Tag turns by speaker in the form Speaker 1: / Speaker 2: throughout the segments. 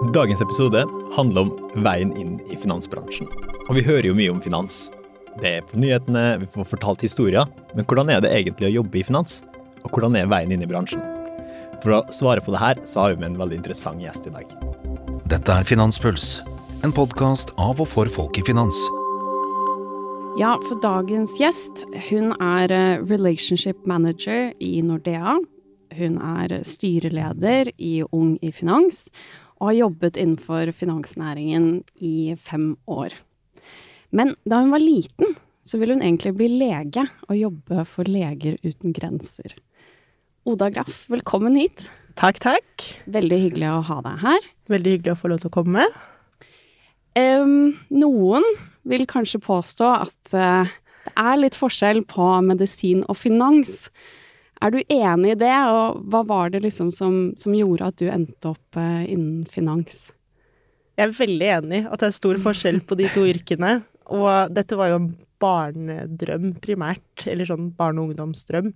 Speaker 1: Dagens episode handler om veien inn i finansbransjen. Og vi hører jo mye om finans. Det er på nyhetene, vi får fortalt historier. Men hvordan er det egentlig å jobbe i finans? Og hvordan er veien inn i bransjen? For å svare på det her, så har vi med en veldig interessant gjest i dag.
Speaker 2: Dette er Finanspuls, en podkast av og for folk i finans.
Speaker 3: Ja, for dagens gjest, hun er eh, relationship manager i Nordea. Hun er styreleder i Ung i finans, og har jobbet innenfor finansnæringen i fem år. Men da hun var liten, så ville hun egentlig bli lege og jobbe for Leger uten grenser. Oda Graff, velkommen hit.
Speaker 4: Takk, takk.
Speaker 3: Veldig hyggelig å ha deg her.
Speaker 4: Veldig hyggelig å få lov til å komme.
Speaker 3: Um, noen vil kanskje påstå at uh, det er litt forskjell på medisin og finans. Er du enig i det, og hva var det liksom som, som gjorde at du endte opp eh, innen finans?
Speaker 4: Jeg er veldig enig at det er stor forskjell på de to yrkene. Og dette var jo en barnedrøm primært, eller sånn barne- og ungdomsdrøm.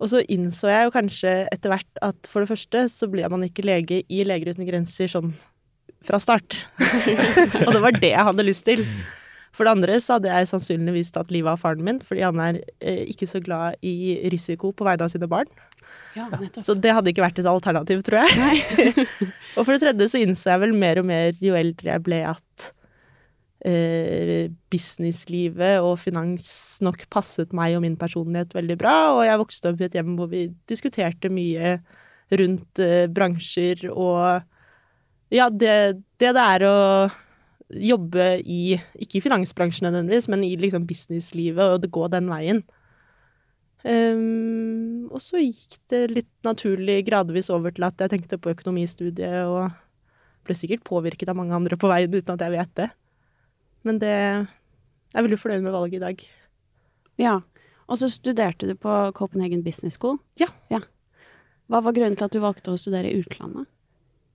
Speaker 4: Og så innså jeg jo kanskje etter hvert at for det første så blir man ikke lege i Leger uten grenser sånn fra start. og det var det jeg hadde lyst til. For det andre så hadde jeg sannsynligvis tatt livet av faren min, fordi han er eh, ikke så glad i risiko på vegne av sine barn.
Speaker 3: Ja,
Speaker 4: så det hadde ikke vært et alternativ, tror jeg. og for det tredje så innså jeg vel mer og mer jo eldre jeg ble, at eh, businesslivet og finans nok passet meg og min personlighet veldig bra. Og jeg vokste opp i et hjem hvor vi diskuterte mye rundt eh, bransjer og ja, det, det det er å jobbe i Ikke i finansbransjen nødvendigvis, men i liksom businesslivet, og det går den veien. Um, og så gikk det litt naturlig gradvis over til at jeg tenkte på økonomistudiet, og ble sikkert påvirket av mange andre på veien uten at jeg vet det. Men det Jeg er veldig fornøyd med valget i dag.
Speaker 3: Ja. Og så studerte du på Copenhagen Business School.
Speaker 4: Ja.
Speaker 3: ja. Hva var grunnen til at du valgte å studere i utlandet?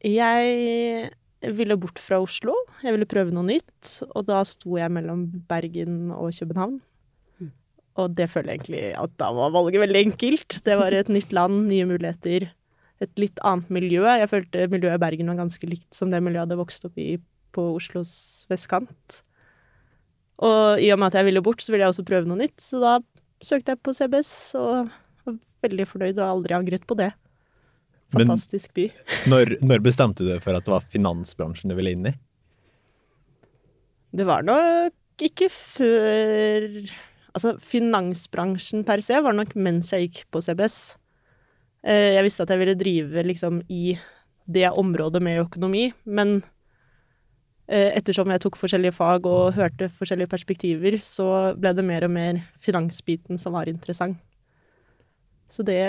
Speaker 4: Jeg ville bort fra Oslo. Jeg ville prøve noe nytt. Og da sto jeg mellom Bergen og København. Mm. Og det føler jeg egentlig at da var valget veldig enkelt. Det var et nytt land, nye muligheter. Et litt annet miljø. Jeg følte miljøet i Bergen var ganske likt som det miljøet jeg hadde vokst opp i på Oslos vestkant. Og i og med at jeg ville bort, så ville jeg også prøve noe nytt. Så da søkte jeg på CBS og var veldig fornøyd og aldri angret på det. Fantastisk by.
Speaker 1: Når, når, bestemte du deg for at det var finansbransjen du ville inn i?
Speaker 4: Det var nok ikke før Altså, finansbransjen per se var nok mens jeg gikk på CBS. Jeg visste at jeg ville drive liksom i det området med økonomi, men ettersom jeg tok forskjellige fag og hørte forskjellige perspektiver, så ble det mer og mer finansbiten som var interessant. Så det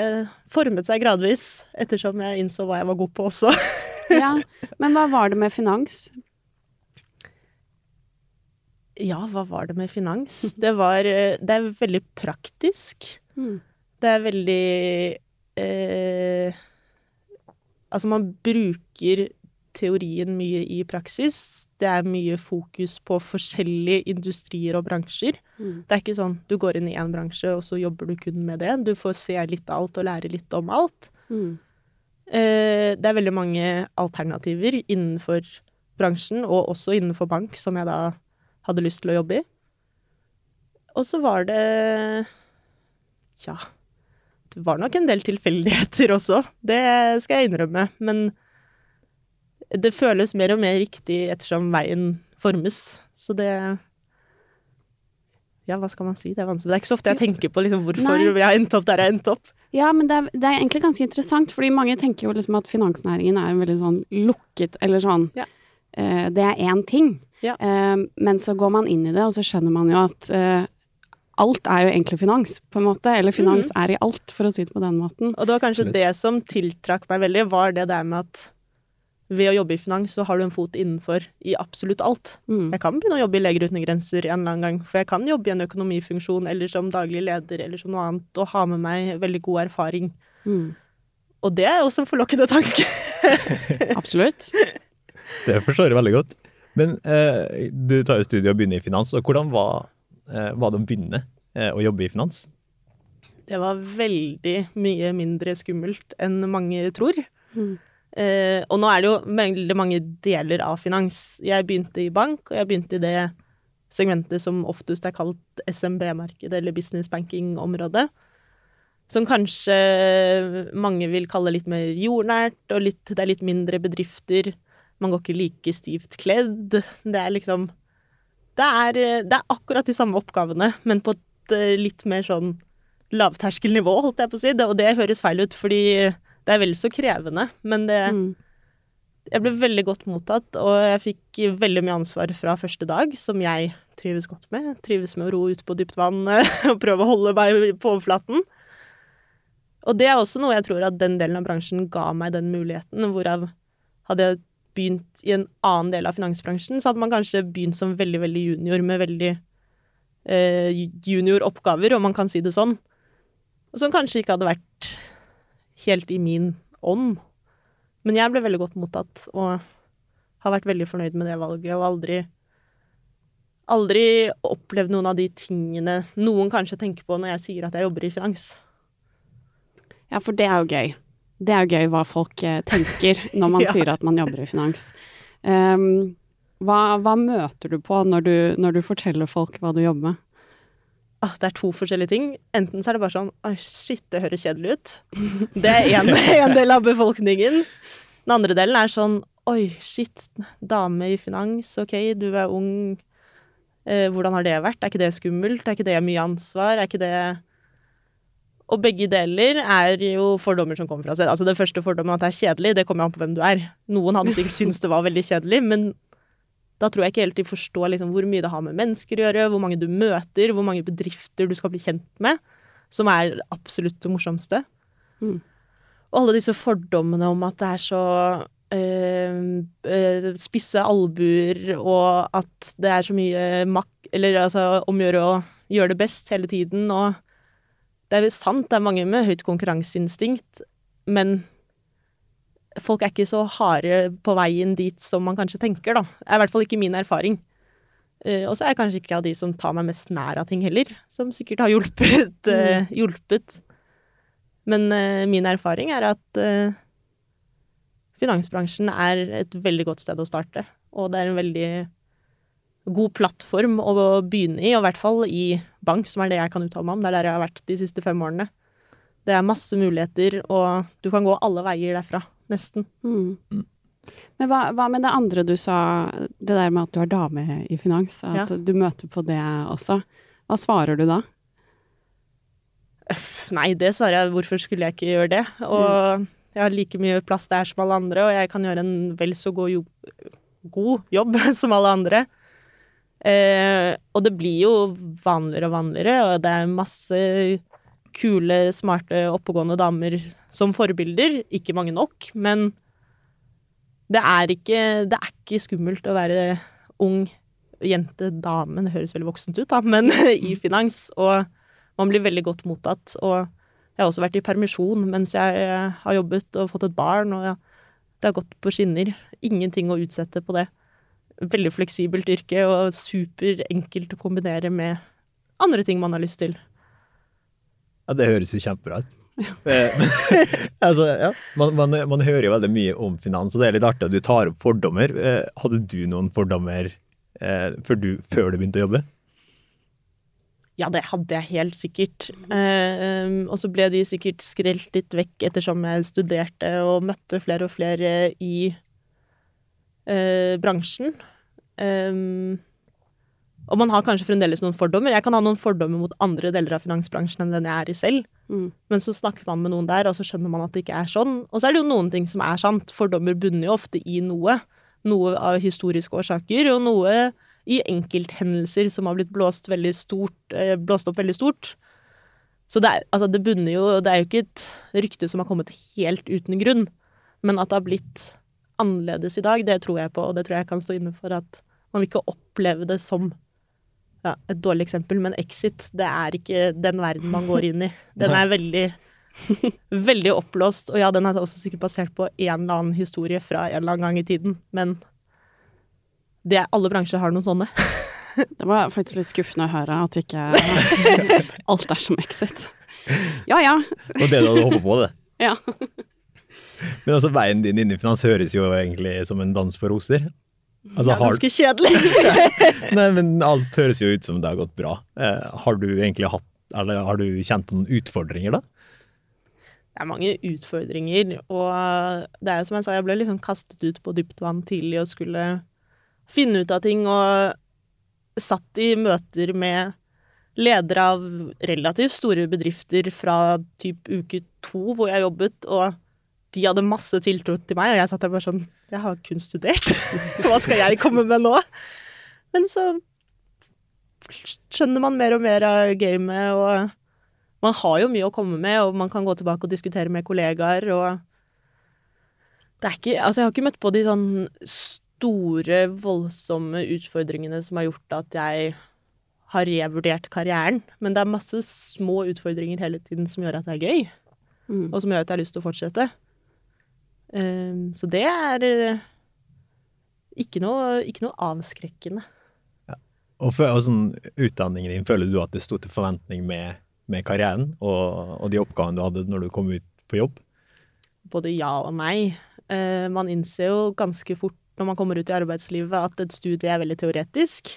Speaker 4: formet seg gradvis, ettersom jeg innså hva jeg var god på også.
Speaker 3: ja, Men hva var det med finans?
Speaker 4: Ja, hva var det med finans? Det var Det er veldig praktisk.
Speaker 3: Mm.
Speaker 4: Det er veldig eh, Altså, man bruker teorien mye i praksis. Det er mye fokus på forskjellige industrier og bransjer.
Speaker 3: Mm.
Speaker 4: Det er ikke sånn du går inn i én bransje, og så jobber du kun med det. Du får se litt av alt og lære litt om alt.
Speaker 3: Mm.
Speaker 4: Eh, det er veldig mange alternativer innenfor bransjen, og også innenfor bank, som jeg da hadde lyst til å jobbe i. Og så var det Ja. Det var nok en del tilfeldigheter også, det skal jeg innrømme. Men det føles mer og mer riktig ettersom veien formes. Så det Ja, hva skal man si? Det er vanskelig. Det er ikke så ofte jeg tenker på liksom, hvorfor Nei. jeg har endt opp der jeg har endt opp.
Speaker 3: Ja, men det er, det er, egentlig ganske interessant, fordi mange tenker jo liksom at finansnæringen er veldig sånn lukket, eller sånn
Speaker 4: ja.
Speaker 3: uh, Det er én ting.
Speaker 4: Ja.
Speaker 3: Uh, men så går man inn i det, og så skjønner man jo at uh, alt er jo egentlig finans, på en måte. Eller finans
Speaker 4: mm.
Speaker 3: er i alt, for å si det på den måten.
Speaker 4: Og det var kanskje Absolutt. det som tiltrakk meg veldig, var det der med at ved å jobbe i finans, så har du en fot innenfor i absolutt alt.
Speaker 3: Mm.
Speaker 4: Jeg kan begynne å jobbe i Leger uten grenser en eller annen gang, for jeg kan jobbe i en økonomifunksjon eller som daglig leder eller som noe annet, og ha med meg veldig god erfaring.
Speaker 3: Mm.
Speaker 4: Og det er også en forlokkende tanke.
Speaker 3: absolutt.
Speaker 1: Det forstår jeg veldig godt. Men eh, du tar jo studiet og begynner i finans, og hvordan var, eh, var det å begynne eh, å jobbe i finans?
Speaker 4: Det var veldig mye mindre skummelt enn mange tror.
Speaker 3: Mm.
Speaker 4: Eh, og nå er det jo veldig mange deler av finans. Jeg begynte i bank, og jeg begynte i det segmentet som oftest er kalt SMB-markedet, eller business banking-området. Som kanskje mange vil kalle litt mer jordnært, og litt, det er litt mindre bedrifter. Man går ikke like stivt kledd. Det er liksom Det er, det er akkurat de samme oppgavene, men på et eh, litt mer sånn lavterskelnivå, holdt jeg på å si. Og det høres feil ut, fordi det er vel så krevende, men det
Speaker 3: Mm.
Speaker 4: Jeg ble veldig godt mottatt, og jeg fikk veldig mye ansvar fra første dag, som jeg trives godt med. Jeg trives med å ro ut på dypt vann og prøve å holde meg på overflaten. Og det er også noe jeg tror at den delen av bransjen ga meg den muligheten, hvorav hadde jeg begynt i en annen del av finansbransjen, så hadde man kanskje begynt som veldig, veldig junior med veldig eh, junior oppgaver, om man kan si det sånn. Og som kanskje ikke hadde vært helt i min ånd. Men jeg ble veldig godt mottatt, og har vært veldig fornøyd med det valget, og aldri Aldri opplevd noen av de tingene noen kanskje tenker på når jeg sier at jeg jobber i finans.
Speaker 3: Ja, for det er jo gøy. Det er jo gøy hva folk eh, tenker når man
Speaker 4: Ja.
Speaker 3: sier at man jobber i finans. Um, hva, hva møter du på når du, når du forteller folk hva du jobber med?
Speaker 4: Ah, det er to forskjellige ting. Enten så er det bare sånn Oi, shit, det høres kjedelig ut. Det er en, en del av befolkningen. Den andre delen er sånn Oi, shit, dame i finans, ok, du er ung. Eh, hvordan har det vært? Er ikke det skummelt? Er ikke det mye ansvar? Er ikke det Og begge deler er jo fordommer som kommer fra seg. Altså det første fordommen at det er kjedelig, det kommer an på hvem du er. Noen hadde sikkert syntes det var veldig kjedelig, men da tror jeg ikke helt de forstår liksom hvor mye det har med mennesker å gjøre, hvor mange du møter, hvor mange bedrifter du skal bli kjent med, som er absolutt det morsomste.
Speaker 3: Mm.
Speaker 4: Og alle disse fordommene om at det er så eh, spisse albuer, og at det er så mye mak... Eller altså omgjøre å gjøre det best hele tiden, og det er sant, det er mange med høyt konkurranseinstinkt, men folk er ikke så harde på veien dit som man kanskje tenker, da. Det er i hvert fall ikke min erfaring. Uh, og så er jeg kanskje ikke av de som tar meg mest nær av ting heller, som sikkert har hjulpet. eh, hjulpet. Men uh, min erfaring er at finansbransjen er et veldig godt sted å starte, og det er en veldig god plattform å begynne i, og i hvert fall i bank, som er det jeg kan uttale meg om. Det er der jeg har vært de siste fem årene. Det er masse muligheter, og du kan gå alle veier derfra, nesten.
Speaker 3: Mm. Men hva, hva med det andre du sa, det der med at du er dame i finans, at du møter på det også. Hva svarer du da?
Speaker 4: Nei, det svarer jeg. Hvorfor skulle jeg ikke gjøre det? Og jeg har like mye plass der som alle andre, og jeg kan gjøre en vel så god jobb, god jobb som alle andre. Eh, og det blir jo vanligere og vanligere, og det er masse kule, smarte, oppegående damer som forbilder. Ikke mange nok, men det er ikke, det er ikke skummelt å være ung jente, dame, det høres veldig voksent ut, da, men i finans. Og man blir veldig godt mottatt. Og jeg har også vært i permisjon mens jeg eh, har jobbet og fått et barn, og det har gått på skinner. Ingenting å utsette på det. Veldig fleksibelt yrke og superenkelt å kombinere med andre ting man har lyst til.
Speaker 1: Ja, det høres jo kjempebra ut. Eh, altså, ja, man, man, man hører jo veldig mye om finans, og det er litt artig at du tar opp fordommer. Eh, hadde du noen fordommer eh, før, du, før du begynte å jobbe?
Speaker 4: Ja, det hadde jeg helt sikkert. Eh, og så ble de sikkert skrelt litt vekk ettersom jeg studerte og møtte flere og flere i eh, bransjen. Eh, og man har kanskje fremdeles noen fordommer. Jeg kan ha noen fordommer mot andre deler av finansbransjen enn den jeg er i selv.
Speaker 3: Mm.
Speaker 4: Men så snakker man med noen der, og så skjønner man at det ikke er sånn. Og så er det jo noen ting som er sant. Fordommer bunner jo ofte i noe. Noe av historiske årsaker, og noe i enkelthendelser som har blitt blåst, veldig stort, eh, blåst opp veldig stort. Så det, er, altså det bunner jo Det er jo ikke et rykte som har kommet helt uten grunn. Men at det har blitt annerledes i dag, det tror jeg på, og det tror jeg kan stå inne for at man vil ikke oppleve det som ja, et dårlig eksempel, men Exit, det er ikke den verden man går inn i. Den er veldig, veldig oppblåst, og ja, den er også sikkert basert på en eller annen historie fra en eller annen gang i tiden, men det, alle bransjer har noen sånne.
Speaker 3: Det var faktisk litt skuffende å høre at ikke alt er som Exit. Ja ja.
Speaker 1: Og det du hadde håpet på, det.
Speaker 3: ja.
Speaker 1: Men altså, veien din inn i finans høres jo egentlig som en dans på roser. Altså, ja,
Speaker 4: ganske kjedelig.
Speaker 1: nei, men alt høres jo ut som det har gått bra. Eh, har du egentlig hatt, eller har du kjent på noen utfordringer, da?
Speaker 4: Det er mange utfordringer, og det er jo som jeg sa, jeg ble liksom kastet ut på dypt vann tidlig og skulle finne ut av ting, og satt i møter med ledere av relativt store bedrifter fra typ uke to hvor jeg jobbet, og de hadde masse tiltro til meg, og jeg satt der bare sånn Jeg har kun studert. Hva skal jeg komme med nå? Men så skjønner man mer og mer av gamet, og man har jo mye å komme med, og man kan gå tilbake og diskutere med kollegaer, og det er ikke Altså, jeg har ikke møtt på de sånn store, voldsomme utfordringene som har gjort at jeg har revurdert karrieren, men det er masse små utfordringer hele tiden som gjør at det er gøy,
Speaker 3: Mm.
Speaker 4: og som gjør at jeg har lyst til å fortsette. Ehm, så det er eh, ikke noe, ikke noe avskrekkende.
Speaker 1: Og, for, og sånn, utdanningen din, føler du at det sto til forventning med, med karrieren og, og de oppgavene du hadde når du kom ut på jobb?
Speaker 4: både ja og nei. Eh, man innser jo ganske fort når man kommer ut i arbeidslivet at et studie er veldig teoretisk.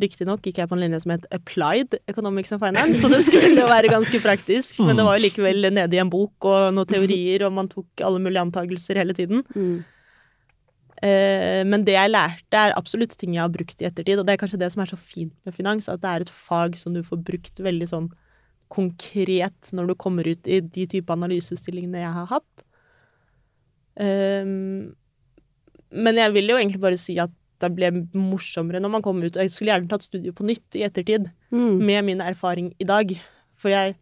Speaker 4: Riktignok gikk jeg på en linje som het Applied Economics and Finance, så det skulle jo være ganske praktisk, men det var jo likevel nede i en bok og noen teorier, og man tok alle mulige antakelser hele tiden.
Speaker 3: Mm.
Speaker 4: Eh, men det jeg lærte, er absolutt ting jeg har brukt i ettertid, og det er kanskje det som er så fint med finans, at det er et fag som du får brukt veldig sånn konkret når du kommer ut i de type analysestillingene jeg har hatt. Ehm, men jeg vil jo egentlig bare si at det ble morsommere når man kom ut, og jeg skulle gjerne tatt studiet på nytt i ettertid,
Speaker 3: Mm.
Speaker 4: med min erfaring i dag. For jeg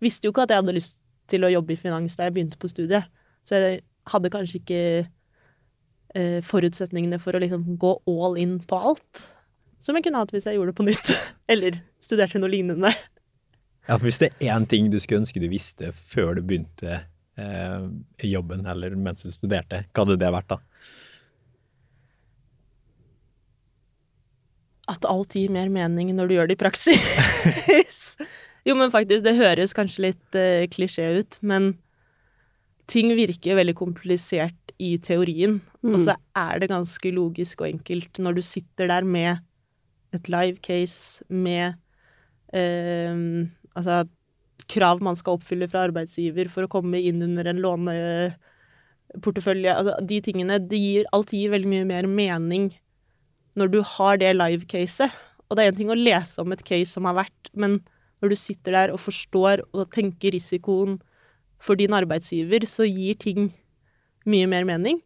Speaker 4: visste jo ikke at jeg hadde lyst til å jobbe i finans da jeg begynte på studiet, så jeg hadde kanskje ikke eh, forutsetningene for å liksom gå all in på alt, som jeg kunne hatt hvis jeg gjorde det på nytt, eller studerte noe lignende.
Speaker 1: Ja, for Hvis det er én ting du skulle ønske du visste før du begynte eh, jobben, eller mens du studerte, hva hadde det vært da?
Speaker 4: At alt gir mer mening når du gjør det i praksis. jo, men faktisk, det høres kanskje litt uh, klisjé ut, men ting virker veldig komplisert i teorien, og så er det ganske logisk og enkelt når du sitter der med et live case, med uh, altså krav man skal oppfylle fra arbeidsgiver for å komme inn under en låneportefølje. Altså, de tingene, det gir, alt gir veldig mye mer mening når du har det live-caset. Og det er en ting å lese om et case som har vært, men når du sitter der og forstår og tenker risikoen for din arbeidsgiver, så gir ting mye mer mening.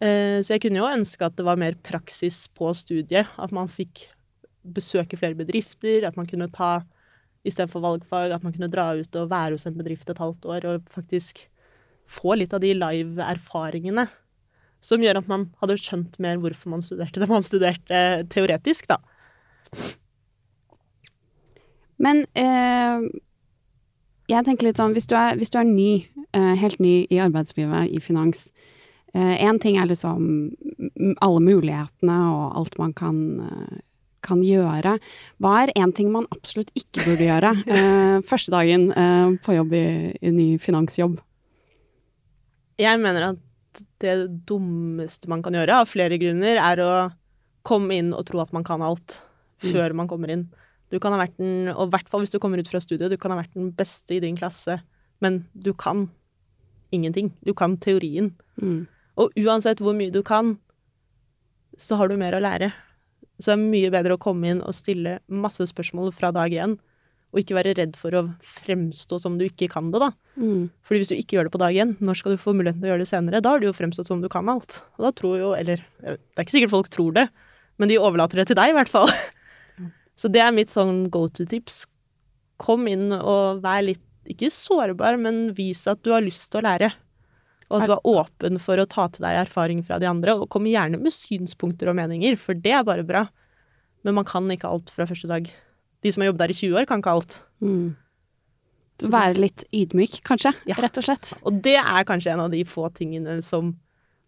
Speaker 4: Eh, Så jeg kunne jo ønske at det var mer praksis på studiet. At man fikk besøke flere bedrifter, at man kunne ta istedenfor valgfag, at man kunne dra ut og være hos en bedrift et halvt år og faktisk få litt av de live-erfaringene som gjør at man hadde skjønt mer hvorfor man studerte det man studerte teoretisk, da.
Speaker 3: Men eh, jeg tenker litt sånn, hvis du er, hvis du er ny, eh, helt ny i arbeidslivet, i finans Én ting er liksom alle mulighetene og alt man kan, eh, kan gjøre. Hva er én ting man absolutt ikke burde gjøre eh, første dagen eh, på jobb i, i ny finansjobb?
Speaker 4: Jeg mener at det dummeste man kan gjøre, av flere grunner, er å komme inn og tro at man kan alt før man kommer inn. Du kan ha vært den, og i hvert fall hvis du kommer ut fra studiet, du kan ha vært den beste i din klasse, men du kan ingenting. Du kan teorien.
Speaker 3: Mm.
Speaker 4: Og uansett hvor mye du kan, så har du mer å lære. Så det er mye bedre å komme inn og stille masse spørsmål fra dag én, og ikke være redd for å fremstå som du ikke kan det, da.
Speaker 3: Mm.
Speaker 4: Fordi hvis du ikke gjør det på dag én, når skal du få muligheten til å gjøre det senere? Da har du jo fremstått som du kan alt. Og da tror jo, eller det er ikke sikkert folk tror det, men de overlater det til deg i hvert fall. Så det er mitt sånn go to-tips. Kom inn og vær litt, ikke sårbar, men vis at du har lyst til å lære. Og at du er åpen for å ta til deg erfaring fra de andre, og kom gjerne med synspunkter og meninger, for det er bare bra. Men man kan ikke alt fra første dag. De som har jobbet der i 20 år, kan ikke alt.
Speaker 3: Mm. Være litt ydmyk, kanskje,
Speaker 4: Ja.
Speaker 3: rett og slett.
Speaker 4: Og det er kanskje en av de få tingene som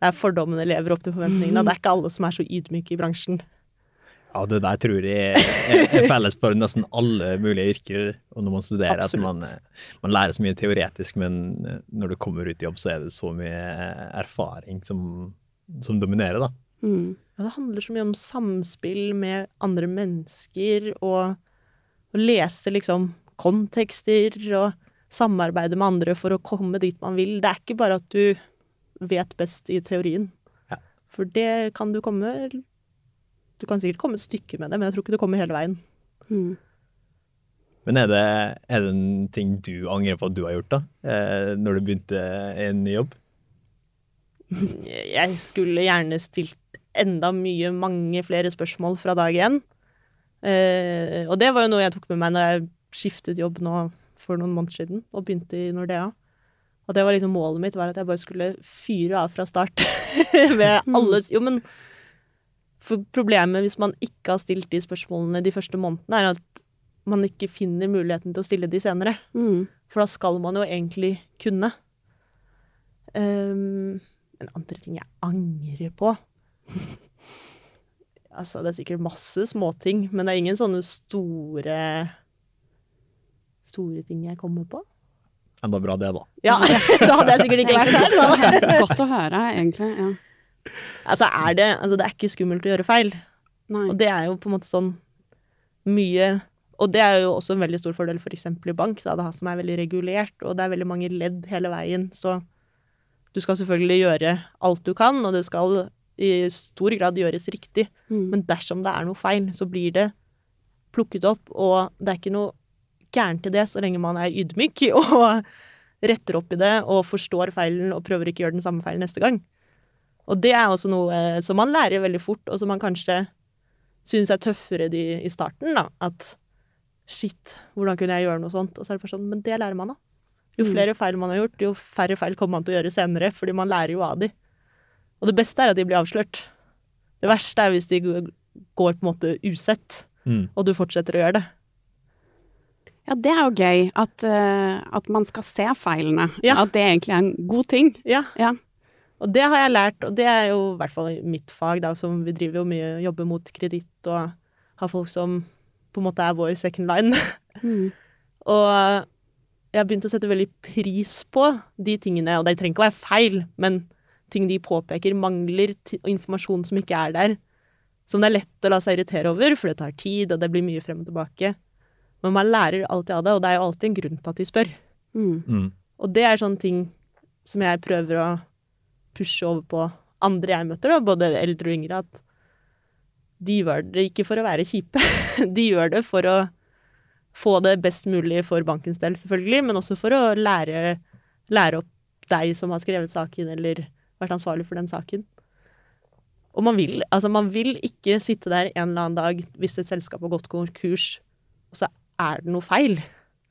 Speaker 4: er fordommene lever opp til forventningene. Det er ikke alle som er så ydmyke i bransjen.
Speaker 1: Ja, det der tror jeg er, felles for nesten alle mulige yrker. Og når man studerer,
Speaker 4: Absolutt.
Speaker 1: at man, man lærer så mye teoretisk, men når du kommer ut i jobb, så er det så mye erfaring som, som dominerer, da.
Speaker 3: Mm.
Speaker 4: Ja, det handler så mye om samspill med andre mennesker og å lese liksom kontekster og samarbeide med andre for å komme dit man vil. Det er ikke bare at du vet best i teorien.
Speaker 1: Ja.
Speaker 4: For det kan du komme Du kan sikkert komme et stykke med det, men jeg tror ikke du kommer hele veien.
Speaker 3: Mm.
Speaker 1: Men er det, er det en ting du angrer på at du har gjort, da? Eh, når du begynte en ny jobb?
Speaker 4: Jeg skulle gjerne stilt enda mye, mange flere spørsmål fra dag én. Eh, og det var jo noe jeg tok med meg når jeg skiftet jobb nå for noen måneder siden og begynte i Nordea. Og det var liksom målet mitt, var at jeg bare skulle fyre av fra start. med alle Jo, men For problemet hvis man ikke har stilt de spørsmålene de første månedene, er at man ikke finner muligheten til å stille de senere.
Speaker 3: Mm.
Speaker 4: For da skal man jo egentlig kunne. Um, en andre ting jeg angrer på Altså, det er sikkert masse småting, men det er ingen sånne store Store ting jeg kommer på.
Speaker 1: Enda bra det, da.
Speaker 4: Ja, da hadde jeg sikkert ikke vært her. da.
Speaker 3: Godt å høre, egentlig. Ja.
Speaker 4: Altså, er det Altså, det er ikke skummelt å gjøre feil.
Speaker 3: Nei.
Speaker 4: Og det er jo på en måte sånn mye Og det er jo også en veldig stor fordel for eksempel i bank, da, det som er veldig regulert, og det er veldig mange ledd hele veien, så du skal selvfølgelig gjøre alt du kan, og det skal i stor grad gjøres riktig.
Speaker 3: Mm.
Speaker 4: Men dersom det er noe feil, så blir det plukket opp, og det er ikke noe gærent i det så lenge man er ydmyk og retter opp i det og forstår feilen og prøver ikke å gjøre den samme feilen neste gang. Og det er også noe eh, som man lærer veldig fort, og som man kanskje syns er tøffere de, i starten, da. At shit, hvordan kunne jeg gjøre noe sånt? Og så er det bare sånn, men det lærer man av. Jo
Speaker 3: Mm.
Speaker 4: flere feil man har gjort, jo færre feil kommer man til å gjøre senere, fordi man lærer jo av de. Og det beste er at de blir avslørt. Det verste er hvis de går på en måte usett,
Speaker 1: Mm.
Speaker 4: og du fortsetter å gjøre det.
Speaker 3: Ja, det er jo gøy at, uh, at man skal se feilene.
Speaker 4: Ja.
Speaker 3: At det egentlig er en god ting.
Speaker 4: Ja.
Speaker 3: Ja.
Speaker 4: Og det har jeg lært, og det er jo i hvert fall i mitt fag, da, som vi driver jo mye, jobber mot kreditt og har folk som på en måte er vår second line.
Speaker 3: Mm.
Speaker 4: og jeg har begynt å sette veldig pris på de tingene, og det trenger ikke å være feil, men ting de påpeker mangler, informasjon som ikke er der, som det er lett å la seg irritere over, for det tar tid, og det blir mye frem og tilbake. Men man lærer alltid av det, og det er jo alltid en grunn til at de spør.
Speaker 3: Mm.
Speaker 1: Mm.
Speaker 4: Og det er sånne ting som jeg prøver å pushe over på andre jeg møter, da, både eldre og yngre, at de gjør det ikke for å være kjipe. De gjør det for å få det best mulig for bankens del, selvfølgelig, men også for å lære, lære opp deg som har skrevet saken, eller vært ansvarlig for den saken. Og man vil, altså man vil ikke sitte der en eller annen dag hvis et selskap har gått konkurs, og så er det noe feil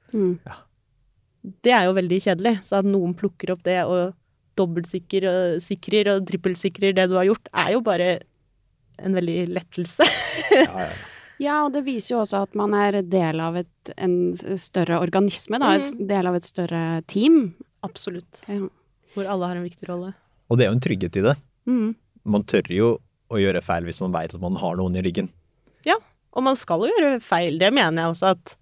Speaker 3: Mm.
Speaker 4: det er jo veldig kjedelig. Så at noen plukker opp det og dobbeltsikrer og sikrer og trippelsikrer det du har gjort, er jo bare en veldig lettelse.
Speaker 1: Ja, ja.
Speaker 3: Ja, og det viser jo også at man er del av et, en større organisme, da. En del av et større team.
Speaker 4: Absolutt.
Speaker 3: Ja.
Speaker 4: Hvor alle har en viktig rolle.
Speaker 1: Og det er jo en trygghet i det.
Speaker 3: Mm.
Speaker 1: Man tør jo å gjøre feil hvis man vet at man har noen i ryggen.
Speaker 4: Ja, Og man skal jo gjøre feil. Det mener jeg også at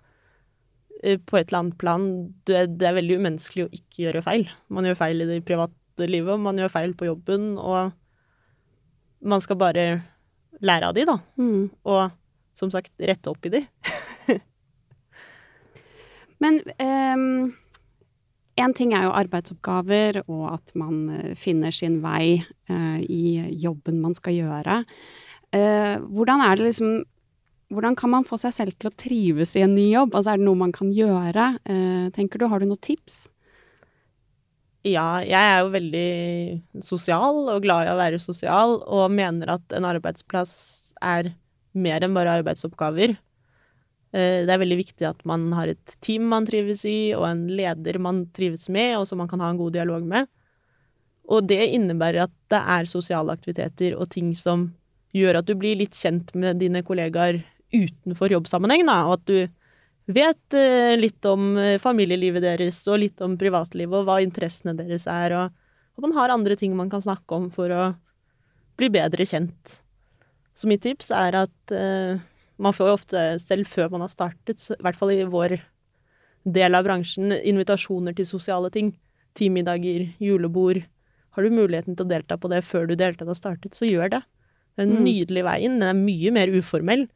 Speaker 4: eh, på et eller annet plan det det er veldig umenneskelig å ikke gjøre feil. Man gjør feil i det private livet, og man gjør feil på jobben, og man skal bare lære av de, da.
Speaker 3: Mm.
Speaker 4: Og som sagt, rette opp i de.
Speaker 3: Men ehm, en ting er jo arbeidsoppgaver, og at man eh, finner sin vei eh, i jobben man skal gjøre. Eh, hvordan er det liksom Hvordan kan man få seg selv til å trives i en ny jobb? Altså, er det noe man kan gjøre? Tenker du, Har du noen tips?
Speaker 4: Ja, jeg er jo veldig sosial og glad i å være sosial, og mener at en arbeidsplass er mer enn bare arbeidsoppgaver. Eh, Det er veldig viktig at man har et team man trives i, og en leder man trives med, og som man kan ha en god dialog med. Og det innebærer at det er sosiale aktiviteter og ting som gjør at du blir litt kjent med dine kollegaer utenfor jobbsammenheng, da, og at du vet eh, litt om eh, familielivet deres og litt om privatlivet og hva interessene deres er, og at man har andre ting man kan snakke om for å bli bedre kjent. Så mitt tips er at man får jo ofte, selv før man har startet, i hvert fall i vår del av bransjen, invitasjoner til sosiale ting. Teammiddager, julebord. Har du muligheten til å delta på det før du deltatt har startet, så gjør det. Det er en
Speaker 3: Mm.
Speaker 4: nydelig vei inn. Den er mye mer uformell.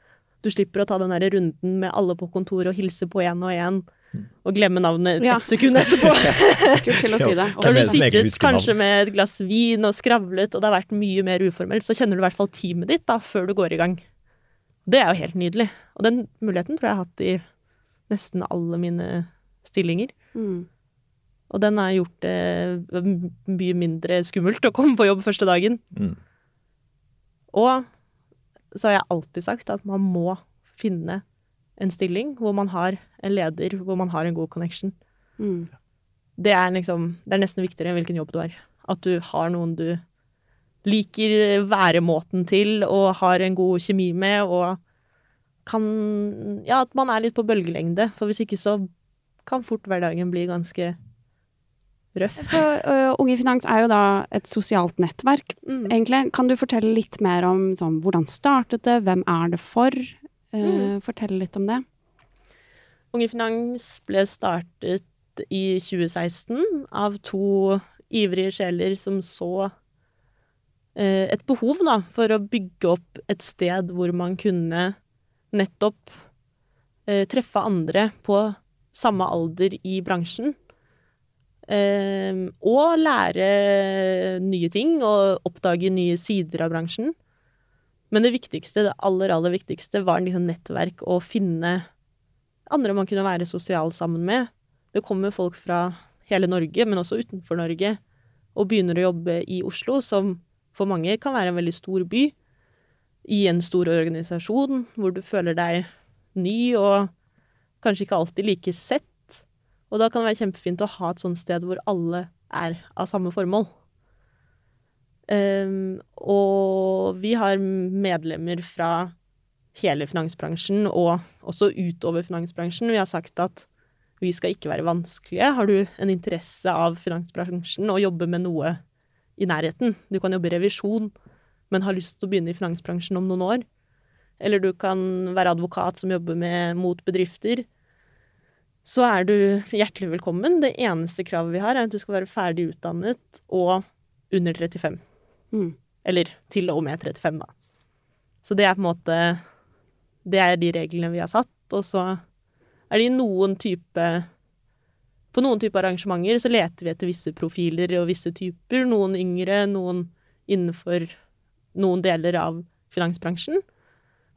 Speaker 4: Du slipper å ta den der runden med alle på kontoret og hilse på én og én, og glemme navnet
Speaker 3: Ja.
Speaker 4: et sekund etterpå.
Speaker 3: Skulle til å si det.
Speaker 4: Og når du sittet kanskje med et glass vin og skravlet, og det har vært mye mer uformelt, så kjenner du i hvert fall teamet ditt da, før du går i gang. Det er jo helt nydelig. Og den muligheten tror jeg jeg har hatt i nesten alle mine stillinger.
Speaker 3: Mm.
Speaker 4: Og den har gjort det mye mindre skummelt å komme på jobb første dagen.
Speaker 1: Mm.
Speaker 4: Og så har jeg alltid sagt at man må finne en stilling hvor man har en leder, hvor man har en god connection.
Speaker 3: Mm.
Speaker 4: Det er liksom Det er nesten viktigere enn hvilken jobb du har. At du har noen du liker væremåten til og har en god kjemi med, og kan Ja, at man er litt på bølgelengde. For hvis ikke så kan fort hverdagen bli ganske røff.
Speaker 3: For, uh, Unge Finans er jo da et sosialt nettverk,
Speaker 4: Mm.
Speaker 3: egentlig. Kan du fortelle litt mer om sånn, hvordan startet det, hvem er det for? Uh,
Speaker 4: Mm.
Speaker 3: Fortell litt om det.
Speaker 4: Unge Finans ble startet i 2016 av to ivrige sjeler som så et behov da, for å bygge opp et sted hvor man kunne nettopp eh, treffe andre på samme alder i bransjen. Eh, og lære nye ting og oppdage nye sider av bransjen. Men det viktigste, det aller, aller viktigste var liksom nettverk og finne andre man kunne være sosial sammen med. Det kommer folk fra hele Norge, men også utenfor Norge, og begynner å jobbe i Oslo, som for mange kan være en veldig stor by, i en stor organisasjon, hvor du føler deg ny og kanskje ikke alltid like sett. Og da kan det være kjempefint å ha et sånt sted hvor alle er av samme formål. Um, og vi har medlemmer fra hele finansbransjen, og også utover finansbransjen. Vi har sagt at vi skal ikke være vanskelige. Har du en interesse av finansbransjen og jobbe med noe i nærheten, du kan jobbe i revisjon, men har lyst til å begynne i finansbransjen om noen år, eller du kan være advokat som jobber med, mot bedrifter, så er du hjertelig velkommen. Det eneste kravet vi har, er at du skal være ferdig utdannet og under 35.
Speaker 3: Mm.
Speaker 4: Eller til og med 35, da. Så det er på en måte Det er de reglene vi har satt. Og så er det i noen type På noen typer arrangementer så leter vi etter visse profiler og visse typer. Noen yngre, noen innenfor noen deler av finansbransjen.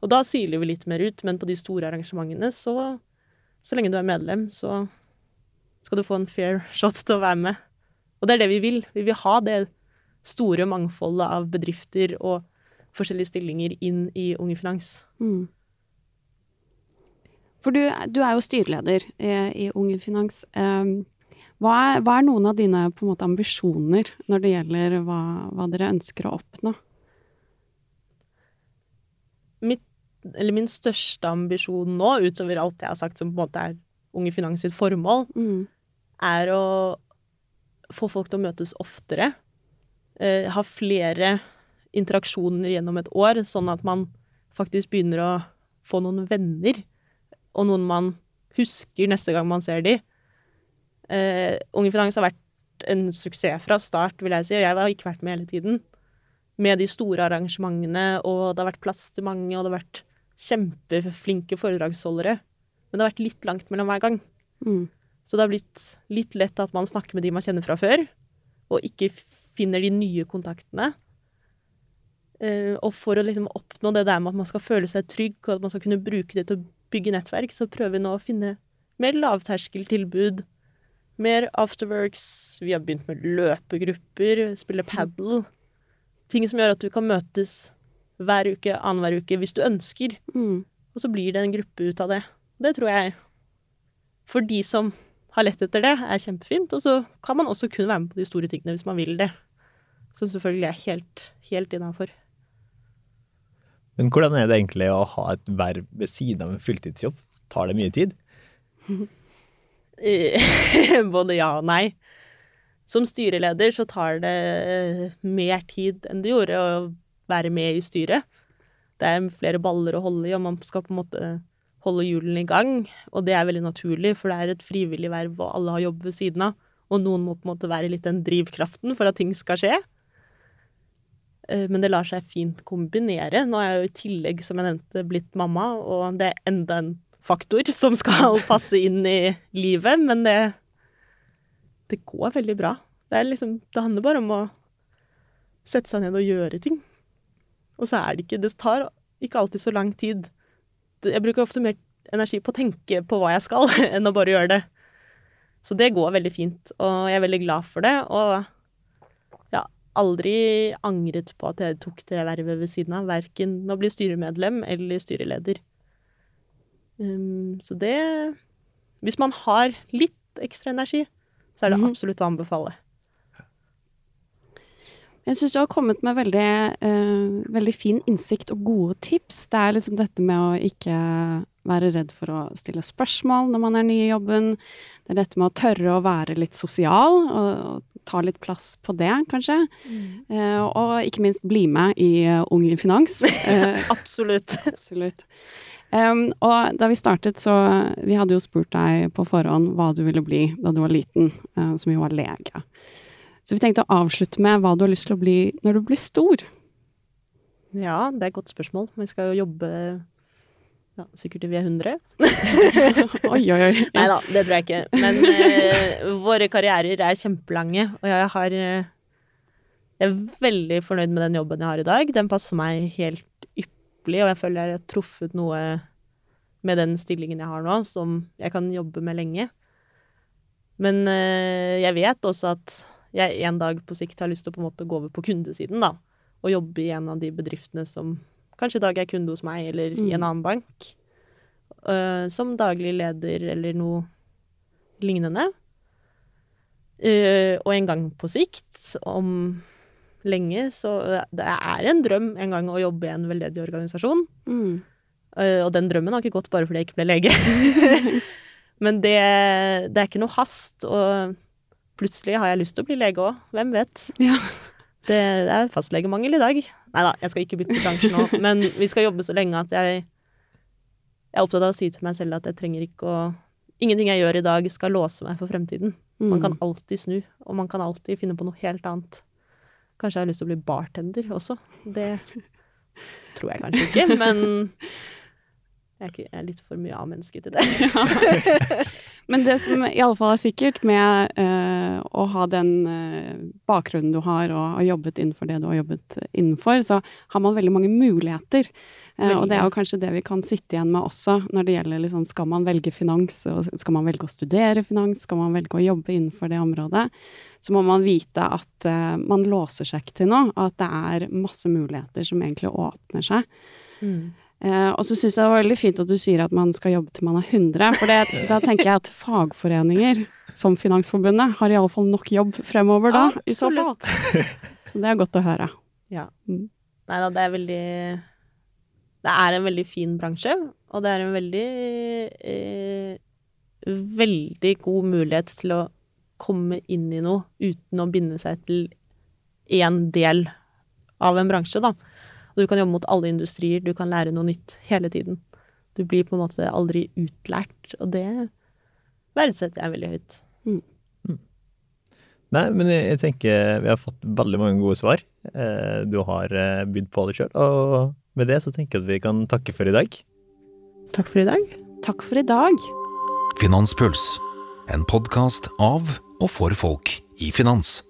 Speaker 4: Og da siler vi litt mer ut, men på de store arrangementene så Så lenge du er medlem, så skal du få en fair shot til å være med. Og det er det vi vil. Vi vil ha det store mangfoldet av bedrifter og forskjellige stillinger inn i Unge Finans.
Speaker 3: Mm. For du, du er jo styreleder i, i Unge Finans. Um, hva, er, hva er noen av dine måte, ambisjoner når det gjelder hva, hva dere ønsker å oppnå?
Speaker 4: Mitt, eller min største ambisjon nå, utover alt jeg har sagt som på en måte er Unge Finans sitt formål,
Speaker 3: Mm.
Speaker 4: er å få folk til å møtes oftere. Eh, ha flere interaksjoner gjennom et år, sånn at man faktisk begynner å få noen venner, og noen man husker neste gang man ser de. Uh, Unge Finans har vært en suksess fra start, vil jeg si, og jeg har ikke vært med hele tiden. Med de store arrangementene, og det har vært plass til mange, og det har vært kjempeflinke foredragsholdere. Men det har vært litt langt mellom hver gang.
Speaker 3: Mm.
Speaker 4: Så det har blitt litt lett at man snakker med de man kjenner fra før, og ikke finner de nye kontaktene. Uh, og for å liksom oppnå det der med at man skal føle seg trygg, og at man skal kunne bruke det til å bygge nettverk, så prøver vi nå å finne mer lavterskeltilbud. Mer afterworks. Vi har begynt med løpegrupper, spille padel. Ting som gjør at du kan møtes hver uke, annenhver uke, hvis du ønsker.
Speaker 3: Mm.
Speaker 4: Og så blir det en gruppe ut av det. Det tror jeg, for de som har lett etter det, er kjempefint. Og så kan man også kun være med på de store tingene hvis man vil det. Som selvfølgelig er helt, helt innafor.
Speaker 1: Men hvordan er det egentlig å ha et verv ved siden av en fulltidsjobb? Tar det mye tid?
Speaker 4: Eh, Både ja og nei. Som styreleder så tar det mer tid enn det gjorde å være med i styret. Det er flere baller å holde i, og man skal på en måte holde hjulene i gang. Og det er veldig naturlig, for det er et frivillig verv, og alle har jobb ved siden av. Og noen må på en måte være litt den drivkraften for at ting skal skje. Eh, men det lar seg fint kombinere. Nå er jeg jo i tillegg, som jeg nevnte, blitt mamma, og det er enda en faktor som skal passe inn i livet, men det det går veldig bra. Det, liksom, det handler bare om å sette seg ned og gjøre ting. Og så er det ikke Det tar ikke alltid så lang tid. Jeg bruker ofte mer energi på å tenke på hva jeg skal, enn å bare gjøre det. Så det går veldig fint, og jeg er veldig glad for det. Og aldri angret på at jeg tok det vervet ved siden av. Verken å bli styremedlem eller styreleder. Um, så det Hvis man har litt ekstra energi, så er det
Speaker 3: Mhm.
Speaker 4: absolutt å anbefale.
Speaker 3: Jeg syns du har kommet med veldig, uh, veldig fin innsikt og gode tips. Det er liksom dette med å ikke være redd for å stille spørsmål når man er ny i jobben. Det er dette med å tørre å være litt sosial, og, og ta litt plass på det, kanskje. Eh, og ikke minst bli med i eh, Ung i finans. Eh,
Speaker 4: Absolutt.
Speaker 3: Absolutt. Um, og da vi startet, så Vi hadde jo spurt deg på forhånd hva du ville bli da du var liten, uh, som jo var lege. Så vi tenkte å avslutte med hva du har lyst til å bli når du blir stor.
Speaker 4: Ja, det er et godt spørsmål. Vi skal jo jobbe ja, sikkert til vi er 100.
Speaker 3: oi, oi, oi.
Speaker 4: Nei da, det tror jeg ikke. Men eh, våre karrierer er kjempelange, og jeg har eh, Jeg er veldig fornøyd med den jobben jeg har i dag. Den passer meg helt ypperlig, og jeg føler jeg har truffet noe med den stillingen jeg har nå, som jeg kan jobbe med lenge. Men eh, jeg vet også at jeg en dag på sikt har lyst til å på en måte gå over på kundesiden, da. Og jobbe i en av de bedriftene som kanskje i dag er kunde hos meg, eller i en
Speaker 3: Mm.
Speaker 4: annen bank. Uh, som daglig leder eller noe lignende. Uh, og en gang på sikt, om lenge, så eh, Det er en drøm en gang å jobbe i en veldedig organisasjon.
Speaker 3: Mm.
Speaker 4: Uh, og den drømmen har ikke gått bare fordi jeg ikke ble lege. Men det, det er ikke noe hast, og plutselig har jeg lyst til å bli lege òg. Hvem vet?
Speaker 3: Ja.
Speaker 4: Det er fastlegemangel i dag. Nei da, jeg skal ikke bytte bransje nå, men vi skal jobbe så lenge at jeg Jeg er opptatt av å si til meg selv at jeg trenger ikke å Ingenting jeg gjør i dag, skal låse meg for fremtiden. Man kan
Speaker 3: Mm.
Speaker 4: alltid snu, og man kan alltid finne på noe helt annet. Kanskje jeg har lyst til å bli bartender også. Det tror jeg kanskje ikke, men jeg er, litt for mye A-menneske til det.
Speaker 3: Men det som i alle fall er sikkert med uh, å ha den uh, bakgrunnen du har, og har jobbet innenfor det du har jobbet innenfor, så har man veldig mange muligheter. Uh, og det er jo kanskje det vi kan sitte igjen med også, når det gjelder liksom, skal man velge finans, og skal man velge å studere finans, skal man velge å jobbe innenfor det området, så må man vite at man låser seg ikke til noe, og at det er masse muligheter som egentlig åpner seg. Eh, og så syns jeg det var veldig fint at du sier at man skal jobbe til man er 100, for det, da tenker jeg at fagforeninger som Finansforbundet har iallfall nok jobb fremover da, i så fall. Så det er godt å høre.
Speaker 4: Ja.
Speaker 3: Mm.
Speaker 4: Nei da, det er veldig Det er en veldig fin bransje, og det er en veldig eh, Veldig god mulighet til å komme inn i noe uten å binde seg til én del av en bransje, da. Og du kan jobbe mot alle industrier, du kan lære noe nytt hele tiden. Du blir på en måte aldri utlært, og det verdsetter jeg veldig høyt.
Speaker 1: Nei, men jeg, jeg tenker vi har fått veldig mange gode svar. Eh, du har eh, bydd på det sjøl, og med det så tenker jeg at vi kan takke for i dag.
Speaker 4: Takk for i dag.
Speaker 3: Takk for i dag.
Speaker 2: Finanspuls, en podkast av og for folk i finans.